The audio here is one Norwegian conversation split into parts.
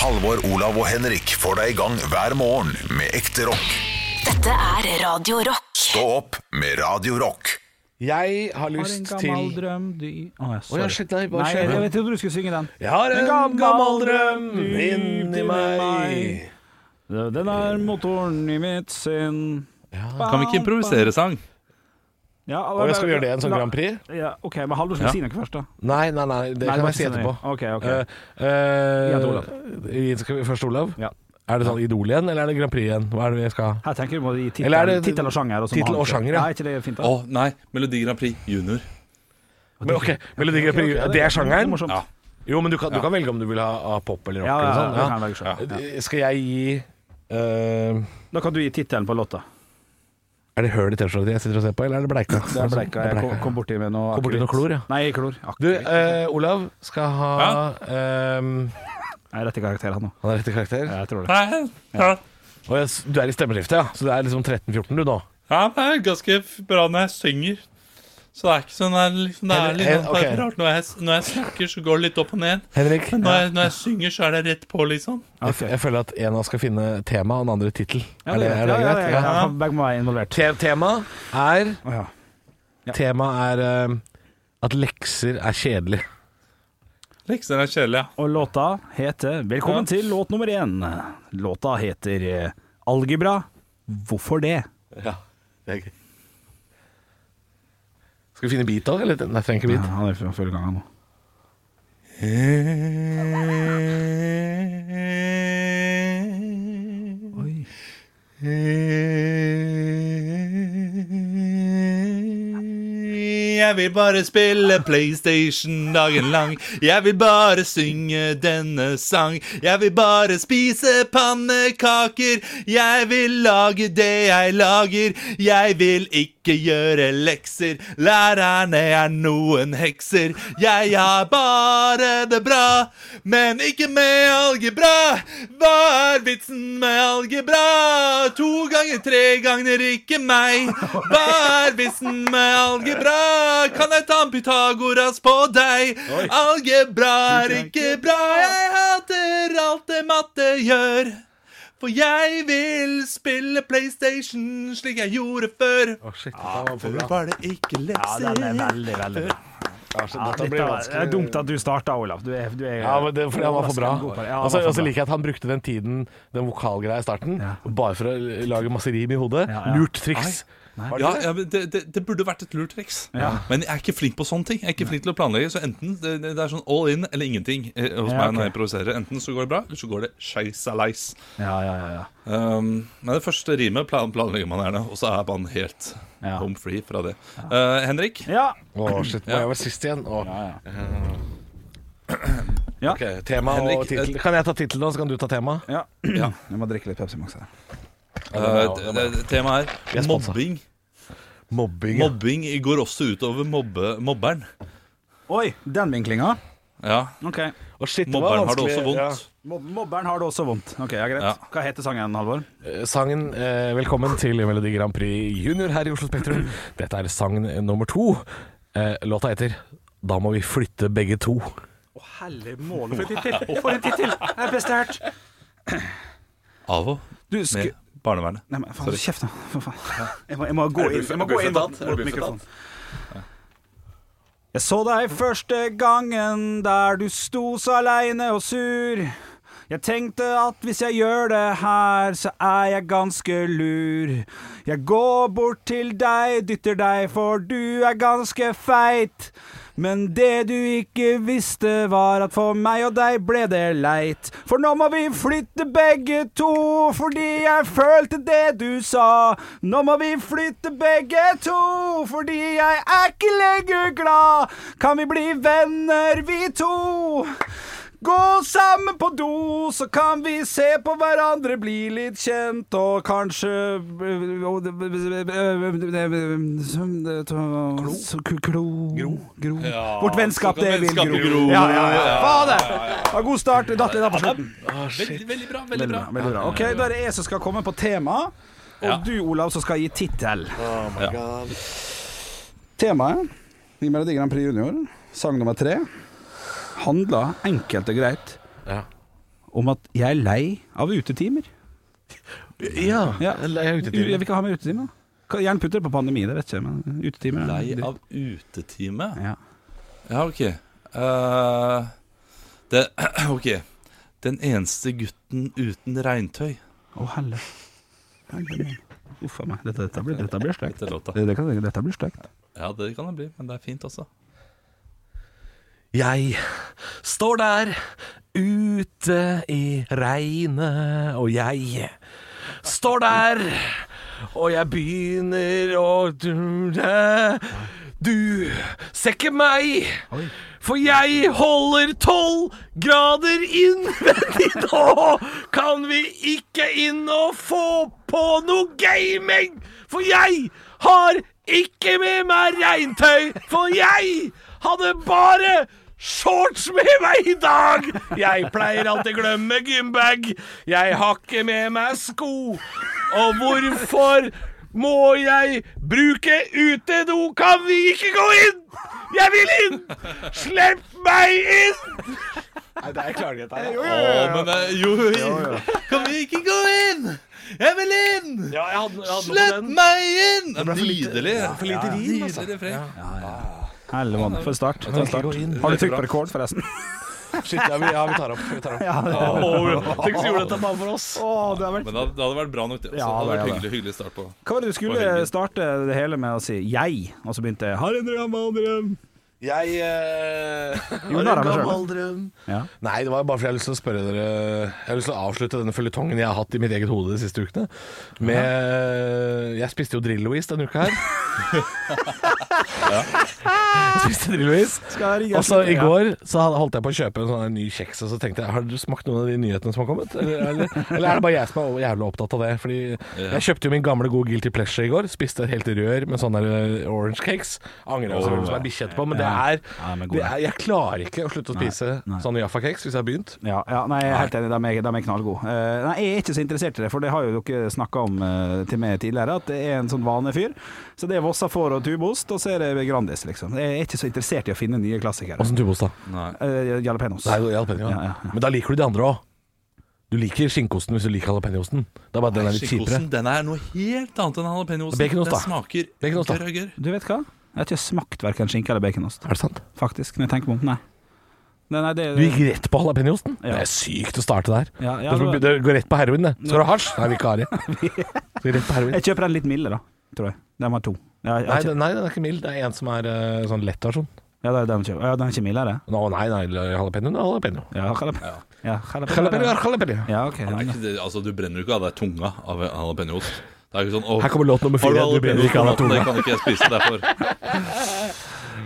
Halvor, Olav og Henrik får deg i gang hver morgen med ekte rock. Dette er Radio Rock. Stå opp med Radio Rock. Jeg har Har en lyst gammel til drøm du Å ja, ja, sorry. shit, nei, hva Nei, skjer? jeg, jeg trodde du skulle synge den. Jeg har en gammel drøm inni meg. Den er motoren i mitt sinn. Kan vi ikke improvisere sang? Ja, Og jeg skal vi gjøre det i en sånn Grand Prix? Ja, ok, men Halvor skal Ja. si noe først, da. Nei, nei, nei, det Nei, kan jeg si sånn etterpå. Okay, Ok, ok. uh, eh, Ja, skal vi først Olav? Ja. Er det sånn Idol igjen, eller er det Grand Prix igjen? Hva er det vi skal? Her tenker du på er tittel, det- og sjanger. Og må tittel og sjanger, ja. Ja, er ikke det fint? da? Oh, nei, Melodi Grand Prix junior. Men ok, Melodi Grand Prix, ok, det er er sjangeren? morsomt. Ja. Jo, men du kan, du kan velge om du vil ha, pop eller rock Ja, ja, eller sånn. det. Eh, Skal jeg gi uh, Da kan du gi tittelen på låta. Er det høl i T-skjorta di jeg sitter og ser på, eller er det bleika? Det er bleika. Er Jeg kom, kom borti med noe Kom borti noe klor, ja. Nei, klor. Du, Akevitt. eh, Olav skal ha um, Jeg er rett i karakter, han nå. Han er rett i karakter. Jeg tror det. Nei, ja. Og jeg, du er i stemmeskiftet, ja. Så du er liksom 13-14 du nå. ja, det er ganske bra når jeg synger. Så det er ikke sånn det er liksom, det er litt Hen- sånn- det er ok. rart. Når jeg, når jeg snakker, så går det litt opp og ned. Henrik, Men når jeg, når jeg synger, så er det rett på, liksom. jeg, jeg føler at en av oss skal finne tema, og den andre tittel. Ja, er det, er det ja, ja, greit? ja, Ja. ja. Begge må være involvert. Te tema er oh, ja. Ja. Tema er uh, at lekser er kjedelig. Lekser er kjedelig, ja. Og låta heter Velkommen til låt nummer én. Låta heter eh, Algebra. Hvorfor det? Ja, det er gøy. Skal vi finne beat òg, eller? Nei, trenger ikke Ja, det han er full gang han nå. Oi. Jeg vil bare spille PlayStation dagen lang. Jeg vil bare synge denne sang. Jeg vil bare spise pannekaker. Jeg vil lage det jeg lager. Jeg vil ikke gjøre lekser. Lærerne er noen hekser. Jeg har bare det bra, men ikke med algebra. Hva er vitsen med algebra? To ganger, tre ganger, ikke meg. Hva er vitsen med algebra? Kan jeg ta en Pythagoras på deg? Algebra er ikke bra, jeg hater alt det matte gjør. For jeg vil spille PlayStation slik jeg gjorde før. Å, shit, for Før var det ikke Ja, den er veldig, veldig bra. Ja, Ja, det er dumt at du starta, Olav. Du er, du er Ja, men det, fordi han var for bra. Ja, Og så var for og så liker jeg at han brukte den tiden, den vokalgreia i starten, Ja. bare for å lage masse rim i hodet. Ja, ja. Lurt triks. Nei. Ja, det? ja men det, det, det burde vært et lurt triks. Ja. Men jeg er ikke flink på sånne ting. Jeg er ikke flink til å planlegge Så enten det, det er sånn all in eller ingenting eh, hos Ja, meg når ok. jeg improviserer. Enten så går det bra, eller så går det skeisaleis. Ja, ja, ja, ja. Um, men det første rimet plan, planlegger man gjerne, og så er man helt Ja. home free fra det. Uh, Henrik? Ja. Å, shit, må jeg være sist igjen? Oh. Ja, ja. Ok, tema Henrik, og tittel. Kan jeg ta tittelen, så kan du ta tema? ja. Jeg må drikke litt Pepsi Max her. Uh, Temaet er er mobbing. Mobbing. ja. Mobbing går også utover mobbe, mobberen. Oi, den vinklinga. Ja, Ok. Å, shit, Mobberen har det også vondt. Ja. Mob mobberen har det også vondt. Ok, ja, greit. Ja. Hva heter sangen, Halvor? Eh, Sangen eh, 'Velkommen til Melodi Grand Prix Junior' her i Oslo Spektrum. Dette er sang nummer to. Eh, låta heter 'Da må vi flytte begge to'. Å, hellig måle for en tittel! For en tittel! Jeg er hørt. av og Du, sku... med barnevernet. Nei, men faen, kjeft da. For faen. Jeg må, jeg må gå inn. Jeg må gå inn mot, mikrofonen. Jeg så deg første gangen der du sto så aleine og sur. Jeg tenkte at hvis jeg gjør det her, så er jeg ganske lur. Jeg går bort til deg, dytter deg, for du er ganske feit. Men det du ikke visste, var at for meg og deg ble det leit. For nå må vi flytte begge to, fordi jeg følte det du sa. Nå må vi flytte begge to, fordi jeg er ikke lenger glad. Kan vi bli venner, vi to? Gå sammen på do, så kan vi se på hverandre, bli litt kjent og kanskje Klo. Gro. Gro. Vårt vennskap, det vil gro. Ja, ja, ja. Ja, Fader! Det god start. Datt litt av på slutten. Veldig, bra. veldig bra veldig bra. Ok, Da er det jeg som skal komme på tema, og du, Olav, som skal gi tittel. Oh. Temaet i Melodi Grand Prix Junior, sang nummer tre, handler enkelt og greit Ja. om at jeg er lei av utetimer. Ja, Ja. jeg er utetimer. Jeg vil ikke ha mer utetimer. Jernputter på pandemi, det vet jeg ikke, men utetimer Lei av utetime? Ja. Ja, ok. Uh, det, ok. Den eneste gutten uten regntøy. Å, oh, Helle. Uff a meg. Dette, dette blir, dette blir stygt. Dette dette blir stygt. Ja, det kan det bli, men det er fint også. Jeg står der ute i regnet, og jeg står der, og jeg begynner å Du ser ikke meg, for jeg holder tolv grader innvendig nå. Kan vi ikke inn og få på noe gaming? For jeg har ikke med meg regntøy, for jeg hadde bare shorts med meg i dag. Jeg pleier alltid glemme gymbag. Jeg har ikke med meg sko. Og hvorfor må jeg bruke utedo? Kan vi ikke gå inn? Jeg vil inn! Slipp meg inn! Nei, det er klarhet her. Jo, jo, jo. Å, men eh, jo, jo, Kan vi ikke gå inn? Jeg vil inn! Ja, jeg hadde, jeg hadde Slipp meg inn! Nydelig. For lite rim, altså. Nydelig refreng. Helle mann, for start. For start. Har du trykt på rekord, forresten? Shit, ja, vi, ja, vi tar opp. Vi tar opp. Ja, det, Åh, Tenk hvis vi gjorde dette bare for oss. Oh, det vært Men det hadde, vært bra nok, det. også. Ja, det hadde vært hyggelig, hyggelig start på Hva var det du skulle starte det hele med å si 'jeg', og så begynte jeg 'har en gammel drøm'? Jeg eh, Jo, har er en selv. gammel drøm. Ja. Nei, det var bare fordi jeg har lyst til å spørre dere Jeg har lyst til å avslutte denne føljetongen jeg har hatt i mitt eget hode de siste ukene. Med Jeg spiste jo Drill-Louise denne uka her. Jeg spiste. Skal jeg Og så i går så hadde- holdt jeg på å kjøpe en sånn ny kjeks, og så tenkte jeg Har du smakt noen av de nyhetene som har kommet? Eller, eller, eller er det bare jeg som er jævlig opptatt av det? Fordi jeg kjøpte jo min gamle gode Guilty Pleasure i går. Spiste et helt rør med sånne der, eh, orange cakes. Angrer jeg selvfølgelig som er bikkje etterpå, men det. Er, Ja, det er Jeg klarer ikke å slutte å spise nei. sånne Jaffa-cakes hvis jeg har begynt. Ja, ja, nei, jeg er helt enig. De er, de er knallgode. Uh, nei, jeg er ikke så interessert i det, for det har jo dere snakka om uh, til meg tidligere, at det er en sånn vanefyr. Så det er Vossa får og tubost, og så er det Grandis, liksom. Jeg er ikke så interessert i å finne nye klassikere. Åssen tubost, da? Nei. Uh, jalapenos. Nei, jalapeno, ja. Ja, ja, ja. Men da liker du de andre òg. Du liker skinkosten hvis du liker jalapeñoosten. Det er bare den er litt kjipere. Den er noe helt annet enn jalapeñoosten. Den smaker grøgger. Du vet hva? Jeg har ikke smakt verken skinke eller baconost, Er det sant? faktisk. Når jeg tenker meg om. Nei. Nei, nei det, Du gikk rett på jalapeñoosten? Ja. Det er sykt å starte der. ja, ja, det, det- går rett på heroin, det. Skal du ha hasj? Nei, vi ikke har det. Skal rett på heroin. Jeg kjøper den litt milde, da, tror jeg. Den var to. Jeg, jeg, Nei, den, nei, den er ikke mild. Det er en som er uh, sånn lett versjon. ja, det er den. Ja, den er ikke mildere? No, nei, nei, jalapeño er jalapeño. Ja, jalapeno. Ja, jalapeno. Jalapeño er jalapeño. Ja, ok. Det ikke det, altså, du brenner jo ikke av deg tunga av jalapeñoost. Det er ikke sånn Her kommer låt nummer fire. Du brenner ikke av deg tunga. Det kan ikke jeg spise derfor.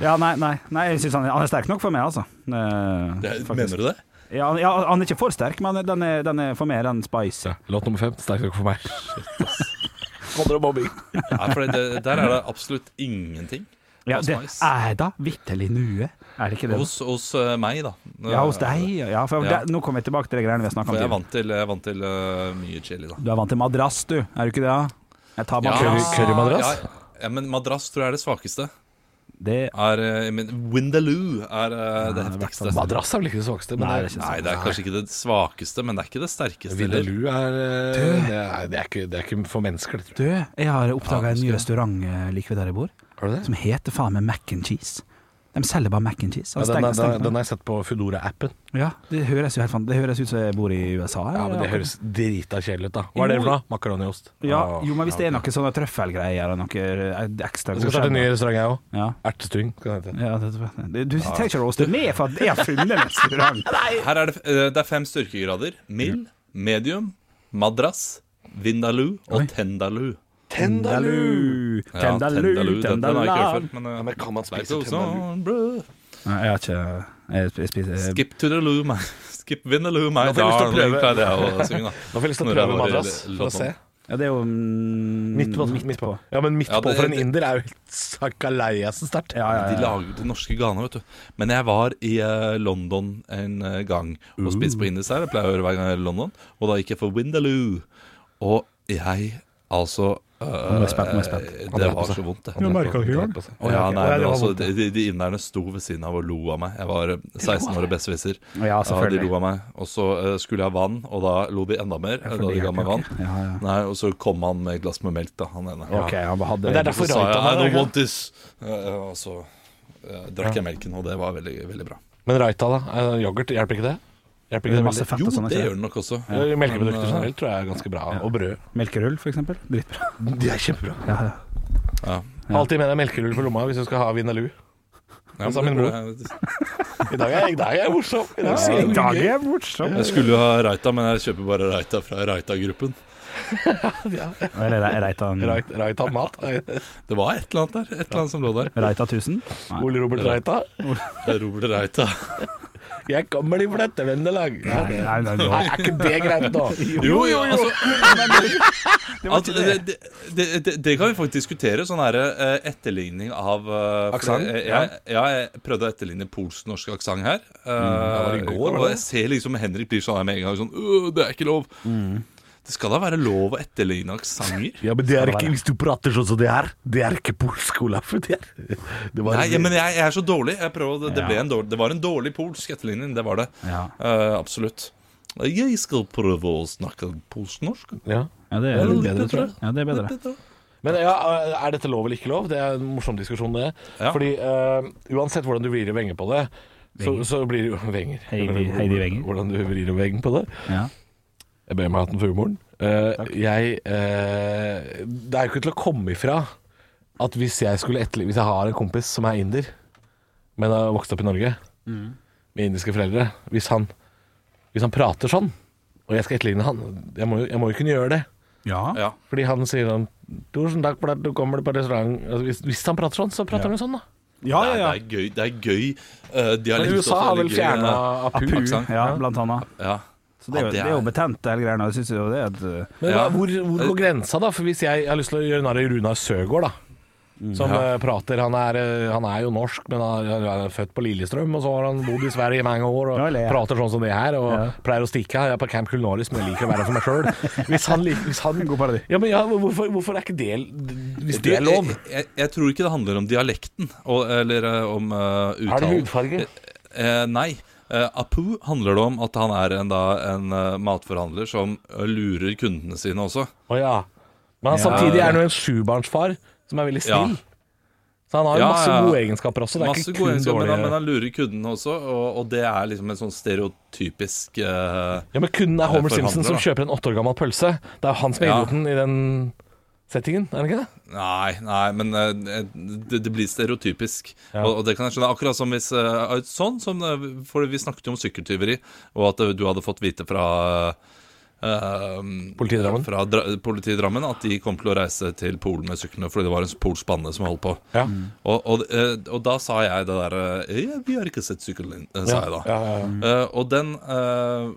Ja, nei, nei, nei jeg synes han, han er sterk nok for meg, altså. Eh, Det, mener du det? Ja, han- ja, han er ikke for sterk, men den er, den er for meg den spicy. Låt nummer fem. Sterk nok for meg. Handler om mobbing. Ja, for det, der er det absolutt ingenting. Ja, det er da vitterlig nue. Er det ikke det? Hos, hos eh, meg, da. Ja, hos deg. Ja, for Ja. Det, nå kommer jeg tilbake til de greiene vi har snakka For om jeg er vant til, jeg er vant til uh, mye chili, da. Du er vant til madrass, du. Er du ikke det? da? Jeg tar Ja, madrass. curry- currymadrass? Ja, ja, men madrass tror jeg er det svakeste. Det Er, eh, men Windaloo er eh, det heftigste. Madrass er vel ikke det svakeste. Men Nei, det er Nei, det er kanskje ikke det svakeste, men det er ikke det sterkeste Windaloo er, eh, det er, det, er ikke, det er ikke for mennesker, det tror jeg. Du, jeg har oppdaga Ja, en ny restaurant like ved der jeg bor, det? som heter faen meg mac and cheese. De selger bare mac and cheese. Ja, Altså, den, er- steng- den, den har jeg sett på Foodora-appen. ja, det høres jo helt fan- Det høres ut som jeg bor i USA. Ja, men Det høres drita kjedelig ut, da. Hva er det for noe? Makaroniost? ja, Ah, Jo, men hvis det er ja, noe sånne trøffelgreier og noe eh, ekstra Jeg skal starte en ny restaurant, jeg òg. Ja. Ertestuing. skal det hete. Ja, det, det, du trenger ikke å roaste med for at jeg har funnet en restaurant. Her er det, eh, det er fem styrkegrader. Mild, medium, madrass, vindaloo og Oi. Tendaloo. Tendalu, Tendaloo. Jeg før. Men, kan man spise tendaloo? Nei, jeg har ikke Jeg sp- spiser Skip to the loo, my Skip vindaloo, my jeg darling. prøve. Pleide jeg å synge, da. Da får jeg lyst til å jeg prøve madrass, for å se. Ja, det er jo mm, Midt på. Midt på. Ja, men midt Ja, på for en inder er jo helt sakaleiessen sterkt. Ja, ja, De lager det norske gana, vet du. Men jeg var i uh, London en uh, gang og spiste på indisk her. Jeg pleier å høre hver gang jeg er i London. Og da gikk jeg for Windaloo. Og jeg altså Nå er jeg spent, nå er jeg spent. Eh, Det var så vondt, det. Du merket ikke engang? Ja, nei, det men altså, de, de inderne sto ved siden av og lo av meg. Jeg var eh, 16 år og besserwisser. Ja, Ja, de lo av meg. Og så eh, skulle jeg ha vann, og da lo de enda mer. da de ga meg vann. Ja, ja. Nei, Og så kom han med et glass med melk, da, han ene. Ok, han hadde Men det er derfor Så sa jeg I don't want this. Eh, Og så eh, drakk jeg melken, og det var veldig, veldig bra. Men Raita, da? Eh, Yoghurt, hjelper ikke det? Det det er masse fett Jo, og sånn. det gjør den nok også. Ja, Melkeprodukter eh, generelt tror jeg er ganske bra. Og brød. Melkerull, eksempel. Dritbra. De er kjempebra. Ja, ja. Ja. Alltid med deg melkerull på lomma hvis du skal ha Vindaloo. Ja, sa min bror. I dag er jeg, i dag er jeg. I dag er jeg morsom. Jeg skulle jo ha Raita, men jeg kjøper bare Raita fra Raita-gruppen. Eller Reitan Reita, Rait- Raita mat. Det var et eller annet der. Et eller annet som lå der. Reita 1000? Nei. Ole Robert Reita. Er Robert Reita. Jeg kommer i Flettervendelag. Vendelag. Nei, nei, nei, Nei, er ikke det greit da? Jo, jo, jo. altså, det, det, det, det, det kan vi faktisk diskutere. Sånn her eh, etterligning av uh, Aksent, Jeg, ja. jeg, ja, jeg prøvde å etterligne polsk-norsk aksent her. Det var i går, og jeg ser liksom Henrik blir sånn her med en gang. Sånn, «Øh, det er ikke lov. Det skal da være lov å etterligne aksenter? Ja, men det er ikke hvis du prater sånn som det er. Det er ikke polsk, Olaf. Det, er, det Nei, ja, men jeg, jeg er så dårlig. Jeg prøvde, det, Ja. ble en dårlig, det var en dårlig polsk etterligning. Det var det. Ja. Uh, absolutt. Jeg skal prøve å snakke polsk-norsk. ja. Ja, det Det er litt bedre, bedre, tror jeg. Ja, det er bedre. Men ja, er dette lov eller ikke lov? Det er en morsom diskusjon, det. Ja. Fordi uh, uansett hvordan du vrir og venger på det, så, så blir det jo Venger. Heidi- Heidi Wenger. Hvordan du vrir og venger på det. Ja. Jeg ber meg hatten for humoren. Eh, jeg eh, Det er jo ikke til å komme ifra at hvis jeg skulle etterligne Hvis jeg har en kompis som er inder, men har vokst opp i Norge med indiske foreldre Hvis han, hvis han prater sånn, og jeg skal etterligne han Jeg må jo, jeg må jo kunne gjøre det. Ja. Ja. Fordi han sier sånn 'Tusen takk for at du kommer på restaurant' altså, hvis, hvis han prater sånn, så prater han jo sånn, da. Ja, Det, ja, er, det er gøy. Det er gøy uh, dialekt. Men USA har vel fjerna eh, Apu. Apu, ja, blant annet. Ja. Så det er, jo, Ja, det det er jo betent, det hele greia. Jeg jo det et uh, Men Ja. hvor, hvor går grensa, da? For hvis jeg har lyst til å gjøre narr av Runar Søgaard, da. Som Ja. eh, prater han er, eh, han er jo norsk, men han er, født på Lillestrøm, og så har han bodd i Sverige i mange år og Ja, eller- prater sånn som det her, og Ja. pleier å stikke. Jeg er på Camp Culinaris, men jeg liker å være for meg sjøl. Hvis han, liker hvis han God det. Ja, men ja, hvorfor, hvorfor er ikke det Hvis det er lov? Jeg, jeg, jeg tror ikke det handler om dialekten, og, eller eh, om uh, Er det hudfarge? Eh, nei. Eh, Apu handler det om at han er en, da, en uh, matforhandler som eh, lurer kundene sine også. Å ja. Men han Ja. samtidig er han jo en sjubarnsfar som er veldig Ja. Så han har Ja, masse gode egenskaper også. Det er Masse ikke gode kun egenskaper, men, han- men han lurer kundene også, og, og det er liksom en sånn stereotypisk uh, Ja, men kunden er Homer Simpson som kjøper en åtte år gammel pølse. Det er jo han som er idioten i den settingen, er det ikke det? Nei, nei, men eh, det, det blir stereotypisk. Ja. Og, og det kan jeg skjønne. Akkurat som hvis eh, Sånn som eh, For vi snakket jo om sykkeltyveri, og at du hadde fått vite fra uh, Politidrammen? Fra dra, politidrammen at de kom til å reise til Polen med syklene fordi det var en polsk bande som holdt på. Ja. Og, og, eh, og da sa jeg det derre ja, 'Vi har ikke sett sykkelen din', sa sa jeg da. Ja, ja, ja. Eh, og den eh,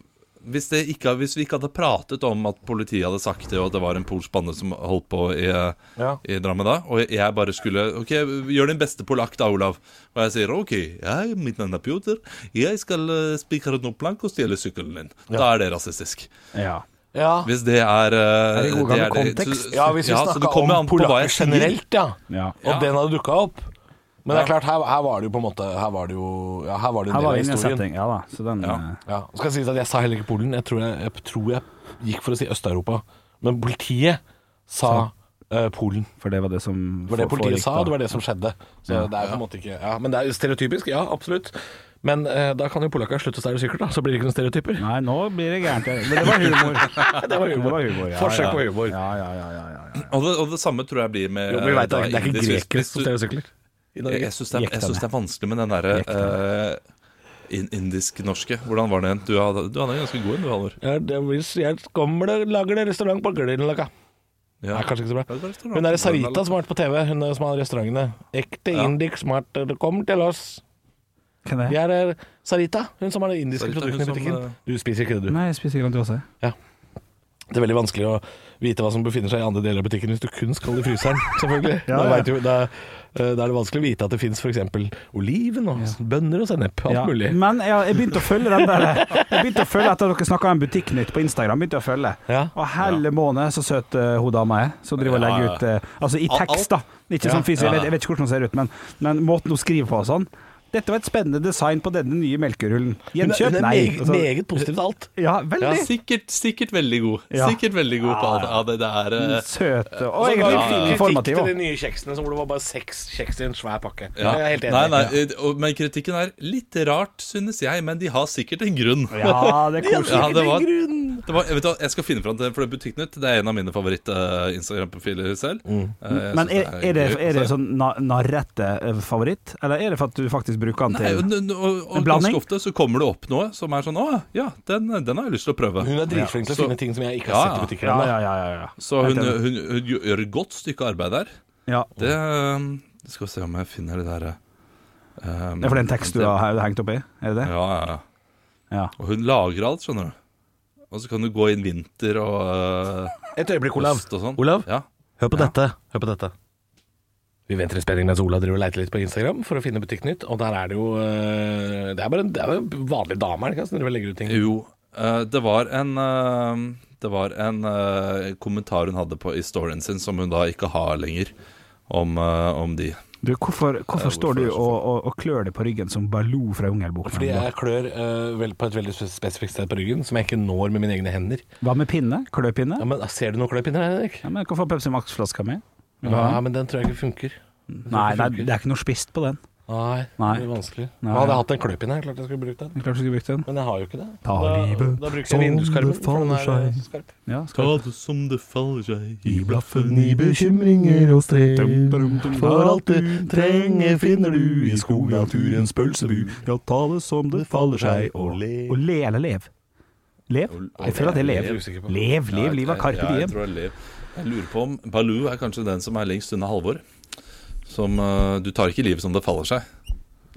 hvis, det ikke, hvis vi ikke hadde pratet om at politiet hadde sagt det, og at det var en polsk bande som holdt på i, eh, Ja. i Drammen da, og jeg bare skulle Ok, gjør din beste polakk da, Olav. Og jeg sier ok, jeg, mitt navn er Pjotr, jeg skal uh, spikre noen plank og stjele sykkelen din. Da er det rasistisk. Ja. ja. Hvis det er uh, det god gammel kontekst? så- Ja, hvis vi ja, det kommer om polakker generelt, ja. ja. Og Ja. den hadde dukka opp. Men det er klart, her, her var det jo på en måte Her var det jo ja, Her var det en Her del av historien. setting. Ja da. Så den Ja. uh, Ja, skal jeg si at jeg sa heller ikke Polen. Jeg tror jeg, jeg, tror jeg gikk for å si Øst-Europa. Men politiet sa uh, Polen. For det var det som Det var det politiet foregikk sa, og det var det som skjedde. Så Ja. det er jo på en måte ikke Ja, Men det er jo stereotypisk, ja, absolutt. Men eh, da kan jo polakker slutte å stjele sykler, da. Så blir det ikke noen stereotyper. Nei, nå blir det gærent. Men det var humor. Det var humor. Det var humor ja, Forsøk ja. på humor. Ja, ja, ja, ja, ja, ja. Og det, og det samme tror jeg blir med Jo, vi vet, da, det, er- ikke grekere som stjeler sykler i Norge. jeg syns det, er- jeg Jektene. synes det er vanskelig med den derre uh, indisk-norske. Hvordan var det? Du hadde, du hadde en ganske god en, du, Halvor. Ja, det, hvis jeg kommer og lager det restaurant på Grünerløkka. Ja. Nei, kanskje ikke så bra. Det. Hun derre Sarita som har vært på TV, hun er- som har restaurantene. Ekte Ja. indisk smart, det kommer til oss. Hvem er Vi det? er eh, Sarita, hun som har de indiske produktene i butikken. eh, Du spiser ikke det, du. Nei, jeg spiser ikke Det også Ja Det er veldig vanskelig å vite hva som befinner seg i andre deler av butikken hvis du kun skal i fryseren, selvfølgelig. Ja, da, ja. vet du, da, eh, da er det vanskelig å vite at det fins f.eks. oliven og bønner og sennep. Alt Ja, mulig. Men jeg, jeg begynte å følge den der Jeg begynte å følge etter at dere snakka om Butikknytt på Instagram. Begynte å følge Ja. Og helle måned så søt uh, hun dama er, som driver og legger ut eh, Altså i tekst, da. Ikke Ja, sånn fysisk, jeg, vet, jeg vet ikke hvordan hun ser ut, men, men måten hun skriver på og sånn. Dette var et spennende design på denne nye melkerullen. Er, Gjenkjøp? Nei. meget, Altså, meget positivt alt. ja, veldig. Sikkert, sikkert veldig god. Ja. Sikkert veldig god på alt. Ja, det, det er eh, Søt og Og så egentlig ja, ja. fin kritikk til de nye kjeksene som hvor det var bare seks kjeks i en svær pakke. ja. Jeg er helt enig. Nei, nei, eh, og- Men kritikken er litt rart, synes jeg. Men de har sikkert en grunn. Ja, det er koselig. Ja, det var, det var, jeg, vet jeg skal finne fram til for det er Butikknytt. Det er en av mine favoritt-Instagram-profiler selv. Eh, jeg Mm. Men er, er, det, er det sånn na narrette eh, favoritt, eller er det for at du faktisk bruker den Nei, og, til og, og En blanding? ganske ofte så kommer det opp noe som er sånn Å ja, den, den har jeg lyst til å prøve. Hun er dritflink til å finne ting som jeg ikke Ja, har sett i butikken. Ja, ennå. ja, ja. ja, ja. Så hun, hun, hun gjør et godt stykke arbeid der. ja. Det eh, Skal vi se om jeg finner det derre um, Det er for den tekst du har hengt opp i? Er det det? Ja, ja, ja. Ja. Og hun lager alt, skjønner du. Og så kan du gå inn vinter og uh, Et øyeblikk, Olav. sånn. Olav, Ja. hør på Ja. dette. Hør på dette. Vi venter i spenning mens Ola driver og leter litt på Instagram for å finne Butikknytt. Og der er det jo eh, Det er bare en, det er en vanlig dame, her? Som driver og legger ut ting. Jo, eh, det var en eh, Det var en kommentar hun hadde på i storyen sin, som hun da ikke har lenger, om, om de. Du, hvorfor, hvorfor står du og, og, og klør deg på ryggen som Baloo fra Jungelboken? Fordi jeg klør uh, vel, på et veldig spesifikt sted på ryggen, som jeg ikke når med mine egne hender. Hva med pinne? Kløpinne? Ja, men Ser du noen kløpinner her, Henrik? Ja, men få Pepsi Max-flaska mi. Ja, men den tror jeg ikke funker. Nei, nei, det er ikke noe spist på den. Nei, Nei. det blir vanskelig. Nei. Hadde jeg hatt en kløp inn her, klart jeg skulle brukt den. Ikke å bruke den. Men jeg har jo ikke det. Ta da, livet da bruker som jeg vinduskarmen. det For den er eh, skarp. Ja, skal det som det faller seg I blaffen I bekymringer og strev. For alt du trenger finner du i skognaturens pølsebu. Ja, ta det som det faller seg, og le. Og le eller lev? Lev? Jeg føler at det er lev. er lev. Lev, lev, er carpe Ja, jeg diem. tror det er Lev. Jeg lurer på om Baloo er kanskje den som er lengst unna Halvor. Som uh, Du tar ikke livet som det faller seg.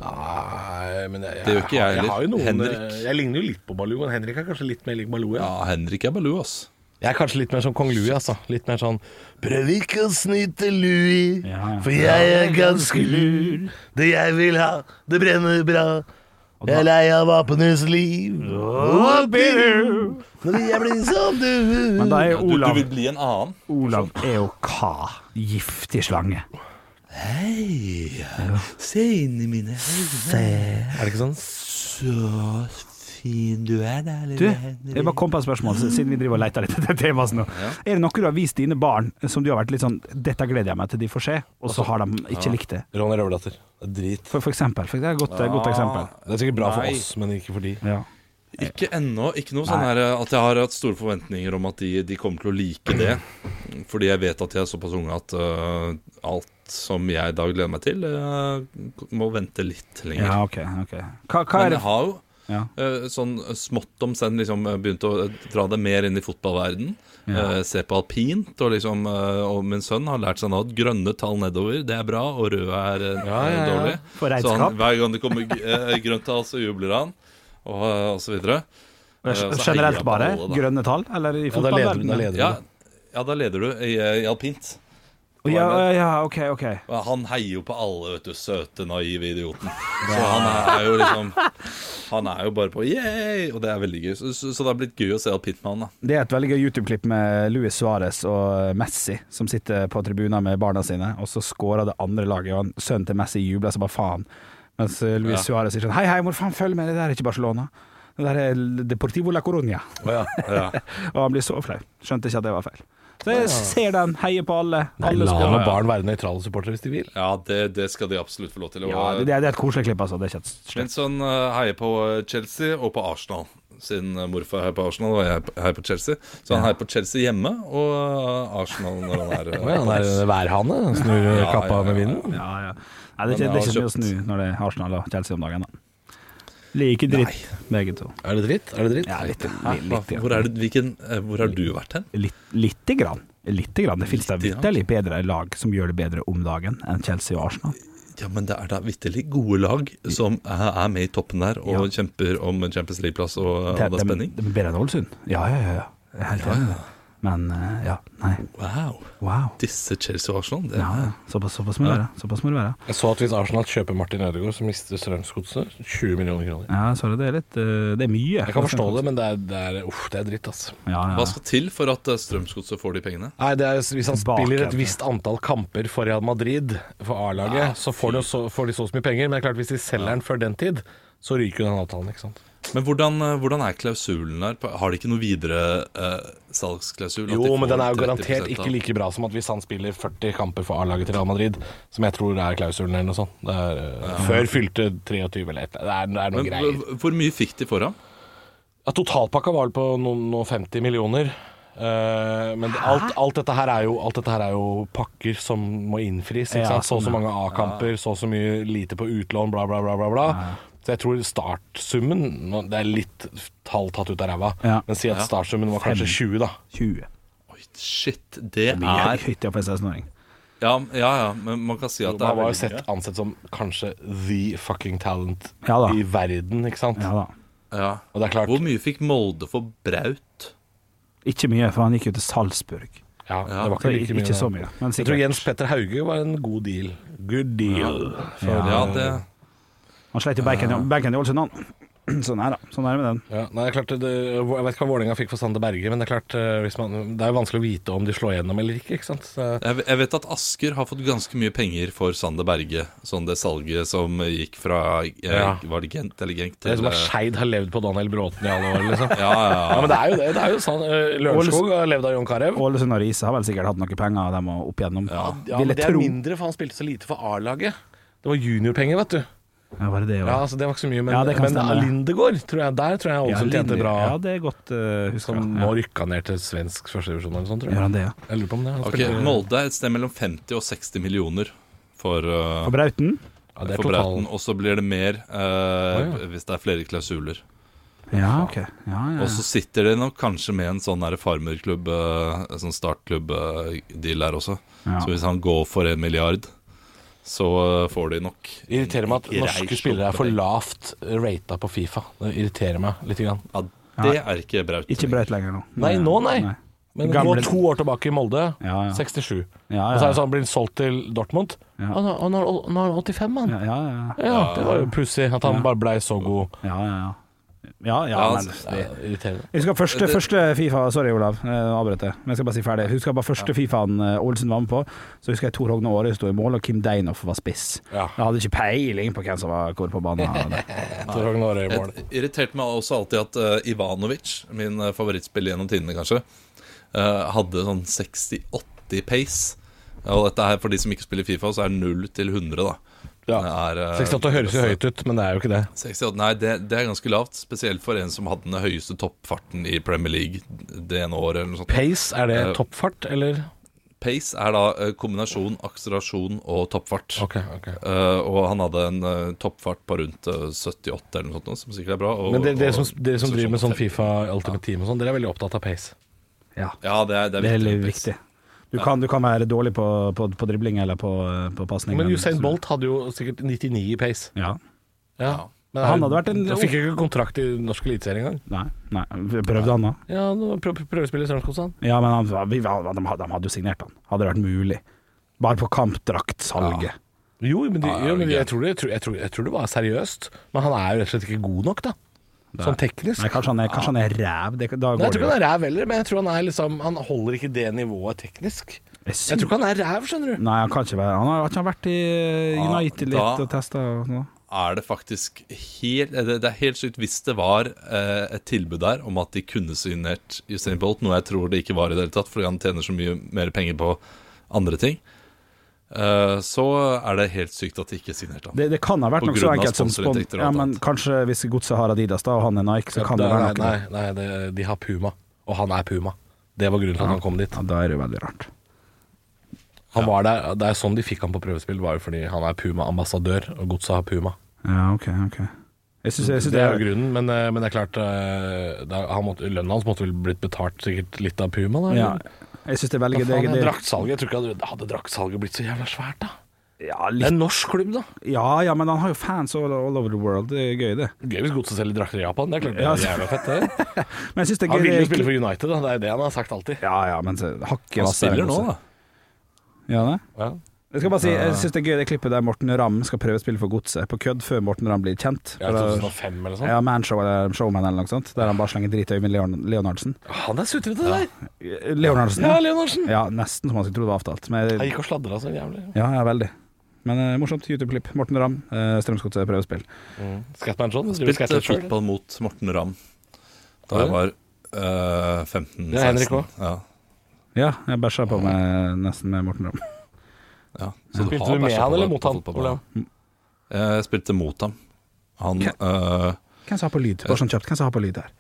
Nei, men jeg, jeg, Det gjør ikke jeg har- heller. jo noen, Henrik. eh, Jeg ligner jo litt på Baloo, men Henrik er kanskje litt mer lik Baloo. Ja. Ja, Henrik er Baloo, ass. Jeg er kanskje litt mer som kong Louis, altså. Litt mer sånn Prøv ikke å snyte Louis, Ja, ja. for jeg er ganske lur. Det jeg vil ha, det brenner bra. Jeg er lei av apenes liv. What? Når jeg blir som du. Men da er jo du, du vil bli en annen. Olav er jo hva? Giftig slange. Hei, se inn i mine øyne. Er det ikke sånn? Så fin du er, da, Du, jeg bare kom på et spørsmål, siden vi driver og leter litt etter temaet nå. Er det noe du har vist dine barn som du har vært litt sånn 'Dette gleder jeg meg til de får se', og så har de ikke likt det? Ronny Røverdatter. Er drit. For, for eksempel. For det er et godt, godt eksempel. Det er sikkert bra for oss, men ikke for de. Ja. Ikke ennå. Ikke noe sånn her at jeg har hatt store forventninger om at de, de kommer til å like det. Fordi jeg vet at de er såpass unge at uh, alt som jeg da gleder meg til, uh, må vente litt lenger. ja, ok. ok Hva, hva er Men jeg har jo ja. øh, sånn smått om senn liksom begynte å dra det mer inn i fotballverden. Ja. Se på alpint, og liksom Og min sønn har lært seg nå at grønne tall nedover, det er bra, og røde er, Ja, ja, ja. dårlig. For Så han, hver gang det kommer grønt tall, så jubler han, og, og så videre. Eh, så Generelt bare? alle. Grønne tall? Eller i Ja, da leder, da leder ja, da leder du i, i alpint. Ja, ja, ok, ok. Han heier jo på alle, vet du. Søte, naive idioten. Så han er jo liksom Han er jo bare på yeah! Og det er veldig gøy. Så, så, så det har blitt gøy å se alpint med han, da. Det er et veldig gøy YouTube-klipp med Luis Suárez og Messi som sitter på tribunen med barna sine, og så scorer det andre laget, og han- sønnen til Messi jubler som bare faen. Mens eh, Luis Ja. Suárez sier sånn Hei, hei, hvor faen følg med, det der er ikke Barcelona. Det der er Deportivo la Coruña. Ja. Og han blir så flau. Skjønte ikke at det var feil. Så jeg ser den, heier på alle. Nei, alle la scorer. nå barn være nøytrale supportere hvis de vil. ja det, det skal de absolutt få lov til. Og, Ja, det, det er et koselig klipp, altså. Det er ikke et slett. Mens øh, heier på Chelsea og på Arsenal. Siden øh, morfar heier på Arsenal og jeg heier på Chelsea. Så han heier på Chelsea hjemme og Arsenal når han er Å ja, han er værhane. Snur Ja, kappa ja, ja. med vinden. Ja, ja. Nei, det er ikke, det er ikke så mye å snu når det er Arsenal og Chelsea om dagen. da. Like dritt, begge to. Er det dritt? Er det dritt? Ja, litt, litt, litt, Hvor, er det, hvilken, øh, hvor har du vært hen? litt, Lite grann. Lite grann. Det finnes da vitterlig bedre lag som gjør det bedre om dagen enn Chelsea og Arsenal. Ja, men det er da vitterlig gode lag som er med i toppen der og Ja. kjemper om en Champions League-plass og Det, det er spenning. det er bedre enn Ålesund. Ja, ja, ja. ja. Helt enig. Ja, det. Men eh, ja, nei. Wow. Wow. Disse Chelsea og Arsenal. Det, Ja, ja. Såpass, såpass må det være. Såpass må det være. Jeg så at hvis Arsenal kjøper Martin Ødegaard, så mister Strømsgodset 20 millioner kroner. Ja, sorry, det er litt eh, Det er mye. Jeg kan forstå det, men det er, det er, uff, det er dritt, altså. Ja, ja. Hva skal til for at eh, Strømsgodset får de pengene? Nei, det er, Hvis han spiller et visst antall kamper for Real Madrid, for A-laget, så, får de så, får de så mye penger. Men det er klart hvis de selger den før den tid, så ryker jo den avtalen, ikke sant. Men hvordan, eh, hvordan er klausulen der? Har de ikke noe videre eh, salgsklausul? Jo, men den er jo garantert ikke like bra som at hvis han spiller 40 kamper for A-laget til Real Madrid, som jeg tror er klausulen eller noe sånt. Det er, ja. Før fylte 23 eller et eller annet. Det er, det noe Men greier. hvor- mye fikk de for ham? Ja, totalpakka var vel på noen, noen 50 millioner. Uh, men alt, alt, dette her er jo, alt dette her er jo pakker som må innfris. Ikke Ja, sant? Så og så sånn, mange A-kamper, så og så mye lite på utlån, bla, bla, bla. bla, bla. Så jeg tror startsummen Det er litt tall tatt ut av ræva, Ja. men si at startsummen var kanskje 20, da. 20. Oi, shit, det er høyt ja, for en 16-åring. ja, ja, ja, men man kan si at det er Man var jo veldig sett mye. ansett som kanskje the fucking talent Ja da. i verden, ikke sant? Ja da. Ja. Og det er klart Hvor mye fikk Molde for Braut? Ikke mye, for han gikk jo til Salzburg. Ja, Ja, det var Så ikke like mye. ikke så mye. Men Jeg tror sikkert. Jens Petter Hauge var en god deal. Good deal. For, Ja, eh, det Han sleit jo bacon, bacon i Ålesund, han. Sånn er det. Sånn er det med den. Ja, nei, det er klart, det, jeg vet ikke hva Vålerenga fikk for Sander Berge, men det er klart eh, hvis man, Det er vanskelig å vite om de slår gjennom eller ikke. ikke sant? Så, jeg, jeg vet at Asker har fått ganske mye penger for Sander Berge. Sånn det salget som gikk fra eh, Ja. Var det Gent eller Genk det er som at Skeid har levd på Daniel Bråten i alle år, liksom. Ja, ja, Ja, ja. men det er jo det. det er jo sånn. eh, Lørenskog har levd av Jon Carew. Ålesund og Riise har vel sikkert hatt noe penger de dem opp igjennom. Ja, men det er tro. mindre, for han spilte så lite for A-laget. Det var juniorpenger, vet du. Ja, var det det, Ja, altså Det var ikke så mye, men, Ja, det men. Lindegård, tror jeg, der tror jeg Ålesund tjente bra. Ja, det er godt uh, huska. Som Ja. nå rykka ned til svensk førstedivisjon eller noe sånt, tror Gjør jeg. han det, ja? Jeg lurer på om det. Han Ok, Molde er et sted mellom 50 og 60 millioner for, uh, For Brauten? ja, det er for Brauten. Og så blir det mer eh, ja. hvis det er flere klausuler. Ja, ok. Ja, ja, Og så sitter det nok kanskje med en sånn farmerklubb, uh, sånn startklubb-deal der også. Ja. Så hvis han går for en milliard, så får de nok Irriterer meg at norske spillere er for lavt rata på Fifa. Det irriterer meg litt. Grann. Ja, det er ikke Braut. Ikke Braut lenger nå. Nei, nå nei. Men Gamle- gå to år tilbake i Molde, Ja, ja. 67. Ja, Og så er det sånn, blir han solgt til Dortmund. Ja. Han, har- han, har, han 85, mann. Ja, ja, ja. Ja, det var jo pussig at han Ja. bare blei så god. Ja, ja, ja. Ja, ja, Ja, men det, irriterende. Jeg husker første, første Fifa Sorry, Olav, jeg avbrøt jeg. Men jeg skal bare si ferdig. Jeg husker bare første Fifaen Olsen Ålesund var med på. Så husker jeg Tor Hogne Aare sto i mål, og Kim Deinoff var spiss. Ja. Jeg hadde ikke peiling på hvem som var hvor på banen. Tor Hogne Aare i mål. Det irriterte meg også alltid at uh, Ivanovic, min uh, favorittspiller gjennom tidene kanskje, uh, hadde sånn 60-80 pace. Og dette her, for de som ikke spiller Fifa, så er 0 til 100, da. Ja. Er, eh, 68 høres jo høyt ut, men det er jo ikke det. 68, nei, det, det er ganske lavt. Spesielt for en som hadde den høyeste toppfarten i Premier League det ene året. eller noe sånt. Pace, er det Eh, toppfart, eller? Pace er da eh, kombinasjon akselerasjon og toppfart. Okay, okay. Uh, og han hadde en uh, toppfart på rundt uh, 78 eller noe sånt, som sikkert er bra. Og, Men dere, som, som driver med sånn. Fifa Ultimate Team og sånn, dere er veldig opptatt av pace. Ja, Ja, det er, det er det er viktig. Du kan, du kan være dårlig på, på, på dribling eller på, på pasning. Men Usain Bolt hadde jo sikkert 99 i pace. Ja. Ja. Men Han hadde vært en- Da fikk jo ikke kontrakt i norsk eliteserie engang. Nei, nei. Prøvde han, da? Ja, prøv, prøvespiller i Strømsgodset. Ja, men han, vi, de, hadde- de hadde jo signert han. Hadde det vært mulig. Bare på kampdraktsalget. Jo, men, de, jo, men de, jeg, tror det, jeg, tror, jeg, tror, jeg tror det var seriøst. Men han er jo rett og slett ikke god nok, da. Sånn teknisk. Nei, kanskje han er, kanskje han er ræv. Det, da Nei, jeg tror det ikke han er ræv heller, men jeg tror han er liksom Han holder ikke det nivået teknisk. Jeg Jeg tror ikke han er ræv, skjønner du. Nei, han kan ikke være Han har har ikke han vært i Ja, United litt da- og testa og sånn? er det faktisk helt Det det er helt sykt hvis det var eh, et tilbud der om at de kunne signert Usain Bolt, noe jeg tror det ikke var i det hele tatt, fordi han tjener så mye mer penger på andre ting. Eh, så er det helt sykt at de ikke signerte han. Det, det kan ha vært noe så enkelt som spon ja, men. Kanskje hvis Godset har Adidas da, og han er Nike, så kan det nei, være noe. nei, nei det, de har Puma, og han er Puma. Det var grunnen til at han kom dit. Ja, da er det jo veldig rart. Han var der, Det er sånn de fikk han på prøvespill, var jo fordi han er Puma-ambassadør, og Godset har Puma. Ja, ok, ok. Jeg syns, jeg synes Det er jo grunnen, men, eh, men det er klart eh, det er, han måtte, Lønnen hans måtte vel blitt betalt sikkert litt av Puma? Da, ja? Jeg synes det er veldig gøy. Jeg tror ikke hadde, hadde draktsalget blitt så jævla svært, da. Ja, Det er litt, en norsk klubb, da. ja, ja, men han har jo fans all, all over the world. Det er gøy, det. Gøy hvis godset selger drakter i Japan. Det er klart det er jævla fett, det. Men jeg synes det er Han gøy vil jo spille for United, da. Det er det han har sagt alltid. Ja, ja, men hakket Han spiller nå, da. Ja, det. Ja. Jeg skal bare si, jeg syns det er gøy det klippet der Morten Ramm skal prøve å spille for Godset, på kødd før Morten Ramm blir kjent. Ja, 2005 eller sånt. ja, Manshow eller Showman eller noe sånt, der han bare slenger dritøy i Øyvind Leon Leonardsen. Han er sutrete, det der. Leonardsen? Ja, Ja, Leonardsen. ja, nesten som man skulle tro det var avtalt. Men, Han gikk og sladra så jævlig. ja, ja, veldig. Men uh, morsomt. YouTube-klipp. Morten Ramm, uh, Strømsgodset prøvespill. Mm. Scatman John. Spilte fotball mot Morten Ramm da jeg var uh, 15-16. Ja, Henrik også. Ja, Ja, jeg bæsja på meg nesten med Morten Ramm. Ja. Så Spilte har du med han eller mot han? fotballbanen. Jeg spilte mot ham. Han eh, Hvem som har på lyd? Bare sånn kjapt. Hvem som har på lyd her?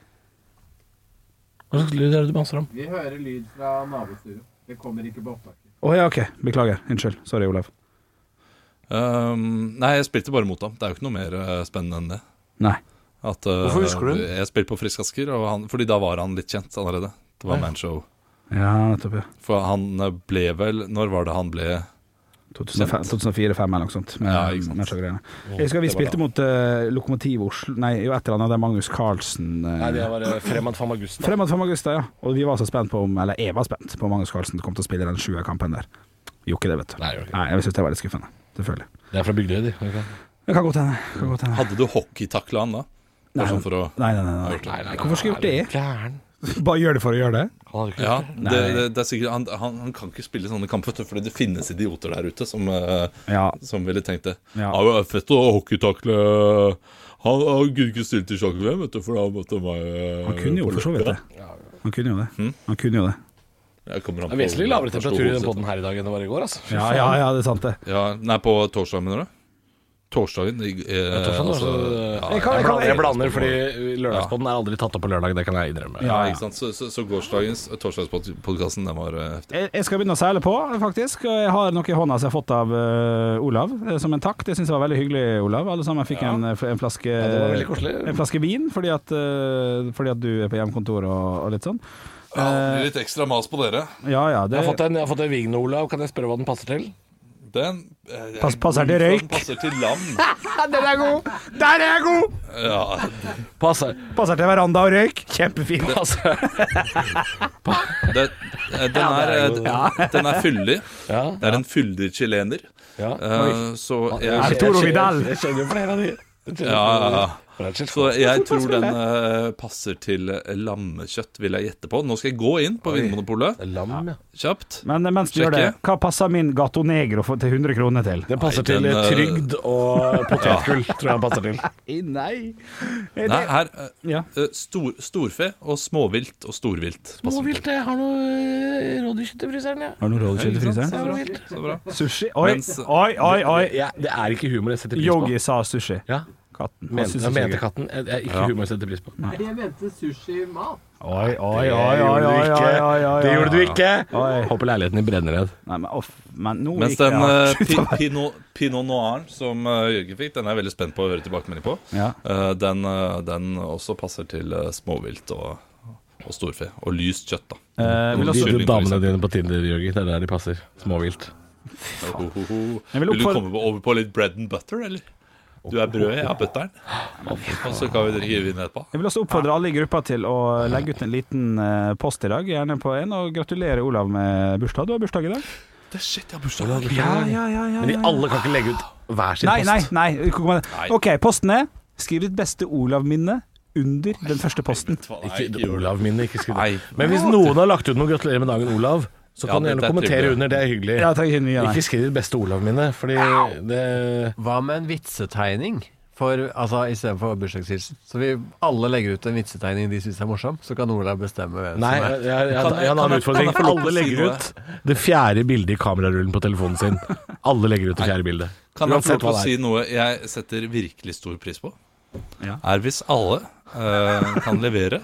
Hva slags lyd er det du maser om? Vi hører lyd fra nabostudio. Det kommer ikke på opptaket. Å ja, ok. Beklager. Unnskyld. Sorry, Olav. Um, Nei, jeg spilte bare mot ham. Det er jo ikke noe mer eh, spennende enn det. Nei. At, uh, Hvorfor husker du den? Jeg spilte på Frisk Asker, og han, fordi da var han litt kjent allerede. Det var Ja. Manshow. Ja, nettopp. ja For han eh, ble vel Når var det han ble 2004-2005 eller noe sånt. Med, Ja, ikke sant. med. Jeg husker vi spilte mot uh, Lokomotiv Oslo Nei, jo et eller annet der Magnus Carlsen uh, Nei, det var eh, Fremad Famagusta. Fremad Famagusta, Augusta, ja. Og vi var så spent på om Eller jeg var spent på om Magnus Carlsen kom til å spille den sjuerkampen der. Gjorde ikke det, vet du. Nei, okay. Nei, jeg syns det var litt skuffende. Selvfølgelig. Det er fra Bygdøy, de. Det kan godt hende. Hadde du hockeytakla han da? Nei, sånn for å nei, nei. Nei, nei, Hvorfor skulle jeg gjort det? Gæren. Bare gjør det for å gjøre det? Ja, det. det, det, er sikkert han, han, han kan ikke spille sånne kamper, fordi det finnes idioter der ute som, eh, Ja. som ville tenkt det. Ja. Ja, det er fett å hockeytakle Han, han kunne ikke stilt i sjakk-VM, for da måtte meg eh, Han kunne jo for så vidt det. Han kunne jo det. Hm? Han kunne jo det. Jeg kommer an Det er på vesentlig lavere temperatur i den poden her i dag enn det var i går, altså. Ja, ja, ja, det er sant, det. Ja, nei, på torsdag, mener du? Torsdagen? i- eh, torsdagen, altså, ja, Jeg kan- Jeg blander, jeg blander fordi lørdagspodden er aldri tatt opp på lørdag, det kan jeg innrømme. Ja, ikke sant? Så, så, så gårsdagens torsdagspodkasten, den var eh, heftig. Jeg jeg skal begynne å seile på, faktisk. Og jeg har noe i hånda som jeg har fått av uh, Olav, eh, som en takk. Det syns jeg var veldig hyggelig, Olav. Alle sammen fikk en, en, flaske, en flaske vin fordi at, uh, fordi at du er på hjemmekontor og, og litt sånn. Ja, det blir litt ekstra mas på dere. Ja ja, det Jeg har fått en, jeg har fått en Vigno, Olav. Kan jeg spørre hva den passer til? Den eh, Pass- passer til den røyk. Passer til lam. Den er god! Der er jeg god! Ja, Passer. Passer til veranda og røyk. Kjempefin. passer. det, eh, den, er, eh, den er fyldig. Ja, Det er en fyldig chilener. ja. Eh, så jeg, Arturo Vidal. Jeg kjenner jo flere av de. Jeg kjenner ja, ja, ja. Så jeg tror den eh, passer til eh, lammekjøtt, vil jeg gjette på. Nå skal jeg gå inn på Vinmonopolet Lam, ja. kjapt. Men mens du gjør det, hva passer min Gato Negro for, til 100 kroner til? Den passer Nei, den, til trygd og potetgull, tror jeg den passer til. Nei. Nei, her eh, Ja. eh, stor, Storfe og småvilt og storvilt. Småvilt, jeg har noe rådyrkjøtt i fryseren, jeg. Har du noe rådyrkjøtt i fryseren? Sushi? Oi, Mens- oi, oi. oi. Det, det er ikke humor jeg setter pris på. Yogi sa sushi. Ja, Katten. Men, jeg mente katten. Jeg, jeg, ikke Ja. humor jeg setter pris på. Nei. Jeg mente sushi-mat. Oi, oi, oi, oi, oi, oi, oi, oi, oi. Det gjorde du ikke! Oi. Håper leiligheten din brenner ned. Nei, men, off, men nå Mens den eh, pinot, pinot noir som uh, Jørgen fikk, den er jeg veldig spent på å høre tilbakemelding på. Ja. Uh, den, eh, den også passer til småvilt og, og storfe. Og lyst kjøtt, da. Eh, vil du De damene dine på Tinder, Jørgen, det er der de passer. Småvilt. Jeg vil Vil du komme på- over på litt bread and butter, eller? Du er brødet, jeg er. Og så kan vi drikke vin etterpå. Jeg vil også oppfordre alle i gruppa til å legge ut en liten eh, post i dag, gjerne på en, og gratulere Olav med bursdag. Du har bursdag i dag. Det er shit, jeg har bursdag. Ja, ja, ja, ja, Men vi alle kan ikke legge ut hver sin Nei, post. nei, nei. Nei. OK, posten er Skriv ditt beste Olav-minne under den første posten. Ikke Olav-minne, ikke skriv det. Men hvis noen har lagt ut noe 'Gratulerer med dagen, Olav', så Ja, kan du gjerne er kommentere under. Det er hyggelig. Ja, takk, nei. Ikke skriv de beste Olav mine fordi det Hva med en vitsetegning? For, altså Istedenfor bursdagshilsen. Så vi alle legger ut en vitsetegning de syns er morsom, så kan Olav bestemme hvem Nei, som er jeg, jeg, har en utfordring. Alle legger ut det fjerde bildet i kamerarullen på telefonen sin. Alle legger ut det fjerde bildet. Kan jeg få lov til å si noe jeg setter virkelig stor pris på? Ja. Er hvis alle uh, kan levere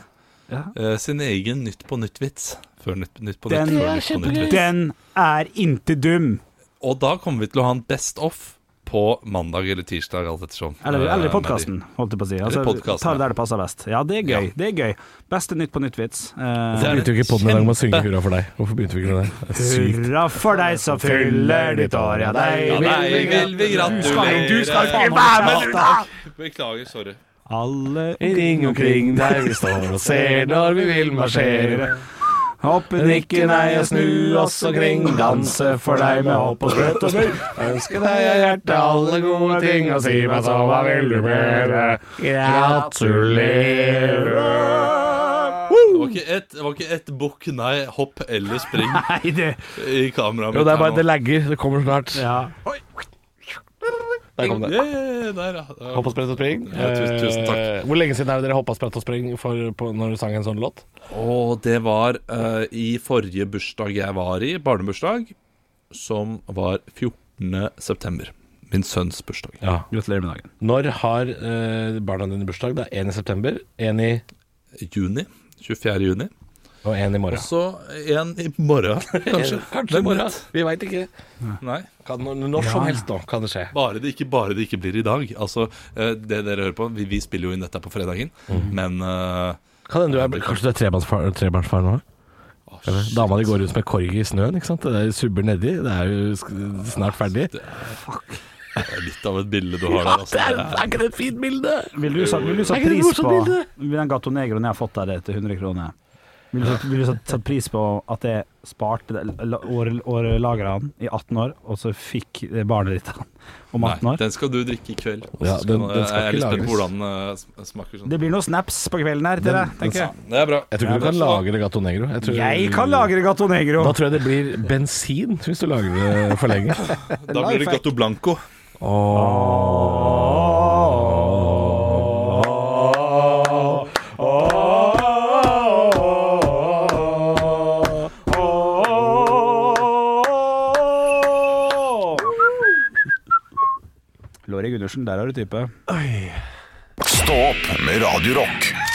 Ja. eh, sin egen Nytt på nytt-vits. Før Nytt, nytt på Den- nytt. Det Før nytt på nytt-vits. Den er inte dum. Og da kommer vi til å ha en Best Off på mandag eller tirsdag, alt ettersom. Eller, Eh, eller i podkasten, holdt jeg på å si. Altså, ta det ja. der det passer best. Ja, det er gøy. Det er gøy. Beste Nytt på Nytt-vits. Uh, Hvorfor begynte vi ikke podden i dag med å synge hurra for deg? Hvorfor begynte vi ikke med det? det? Hurra for deg som fyller ditt år, ja, deg Ja, vil, vil vi gratulere. Du skal ikke være med, du, da! Beklager, sorry. Alle Ring omkring der vi står og ser når vi vil marsjere. Hoppe, nikke, nei og snu oss omkring, danse for deg med hopp og sprøtt og smil. Ønsker deg av hjertet alle gode ting, og si meg så hva vil du mere? Gratulerer. Det var ikke ett, ikke ett bukk, nei, hopp eller spring Nei, det i kameraet Jo, det er bare det lagger. Det kommer snart. Ja. Der kom det. Yeah, der, ja. Hopp og sprett og spring. Ja, tusen- tusen takk. Eh, Hvor lenge siden er det dere hoppa, sprett og spring for, på, når du sang en sånn låt? Og det var eh, i forrige bursdag jeg var i, barnebursdag, som var 14. september. Min sønns bursdag. Ja. Gratulerer med dagen. Når har eh, barna dine bursdag? Det er én i september, én i Juni. 24. juni. Og én i Og morgen. så en i morgen, kanskje. Kanskje i morgen. Vi veit ikke. Nei. Kan, når, som helst nå kan det skje. Bare det, ikke bare det ikke blir i dag. Altså, eh, det dere hører på Vi, vi spiller jo inn dette på fredagen, men uh, Kan det du er, kanskje du er trebarnsfar, trebarnsfar nå? Eller? Dama di går rundt med korg i snøen, ikke sant? Det er subber nedi. Det er jo snart ferdig. det er litt av et bilde du har der. Altså. Det er, Det er- er ikke det et fint bilde? Vil du satt, pris på den Gato Negroen jeg har fått av deg til 100 kroner? Vil du, vil du satt, satt pris på at jeg sparte det- la- år- årlagra han i 18 år, og så fikk barnet ditt han om 18 Nei, år? den skal du drikke i kveld. Ja, den- den skal jeg er litt spent på hvordan den eh, smaker sånn. Det blir noen snaps på kvelden her til deg, tenker jeg. Det er bra. Jeg tror ikke du kan lage Gato Negro. Jeg, tror, Jeg kan lagre Gato Negro! Da tror jeg det blir bensin hvis du lager det for lenge. Da blir det Gato Blanco. Låri Gundersen, der har du type. Stå opp med Radio Rock.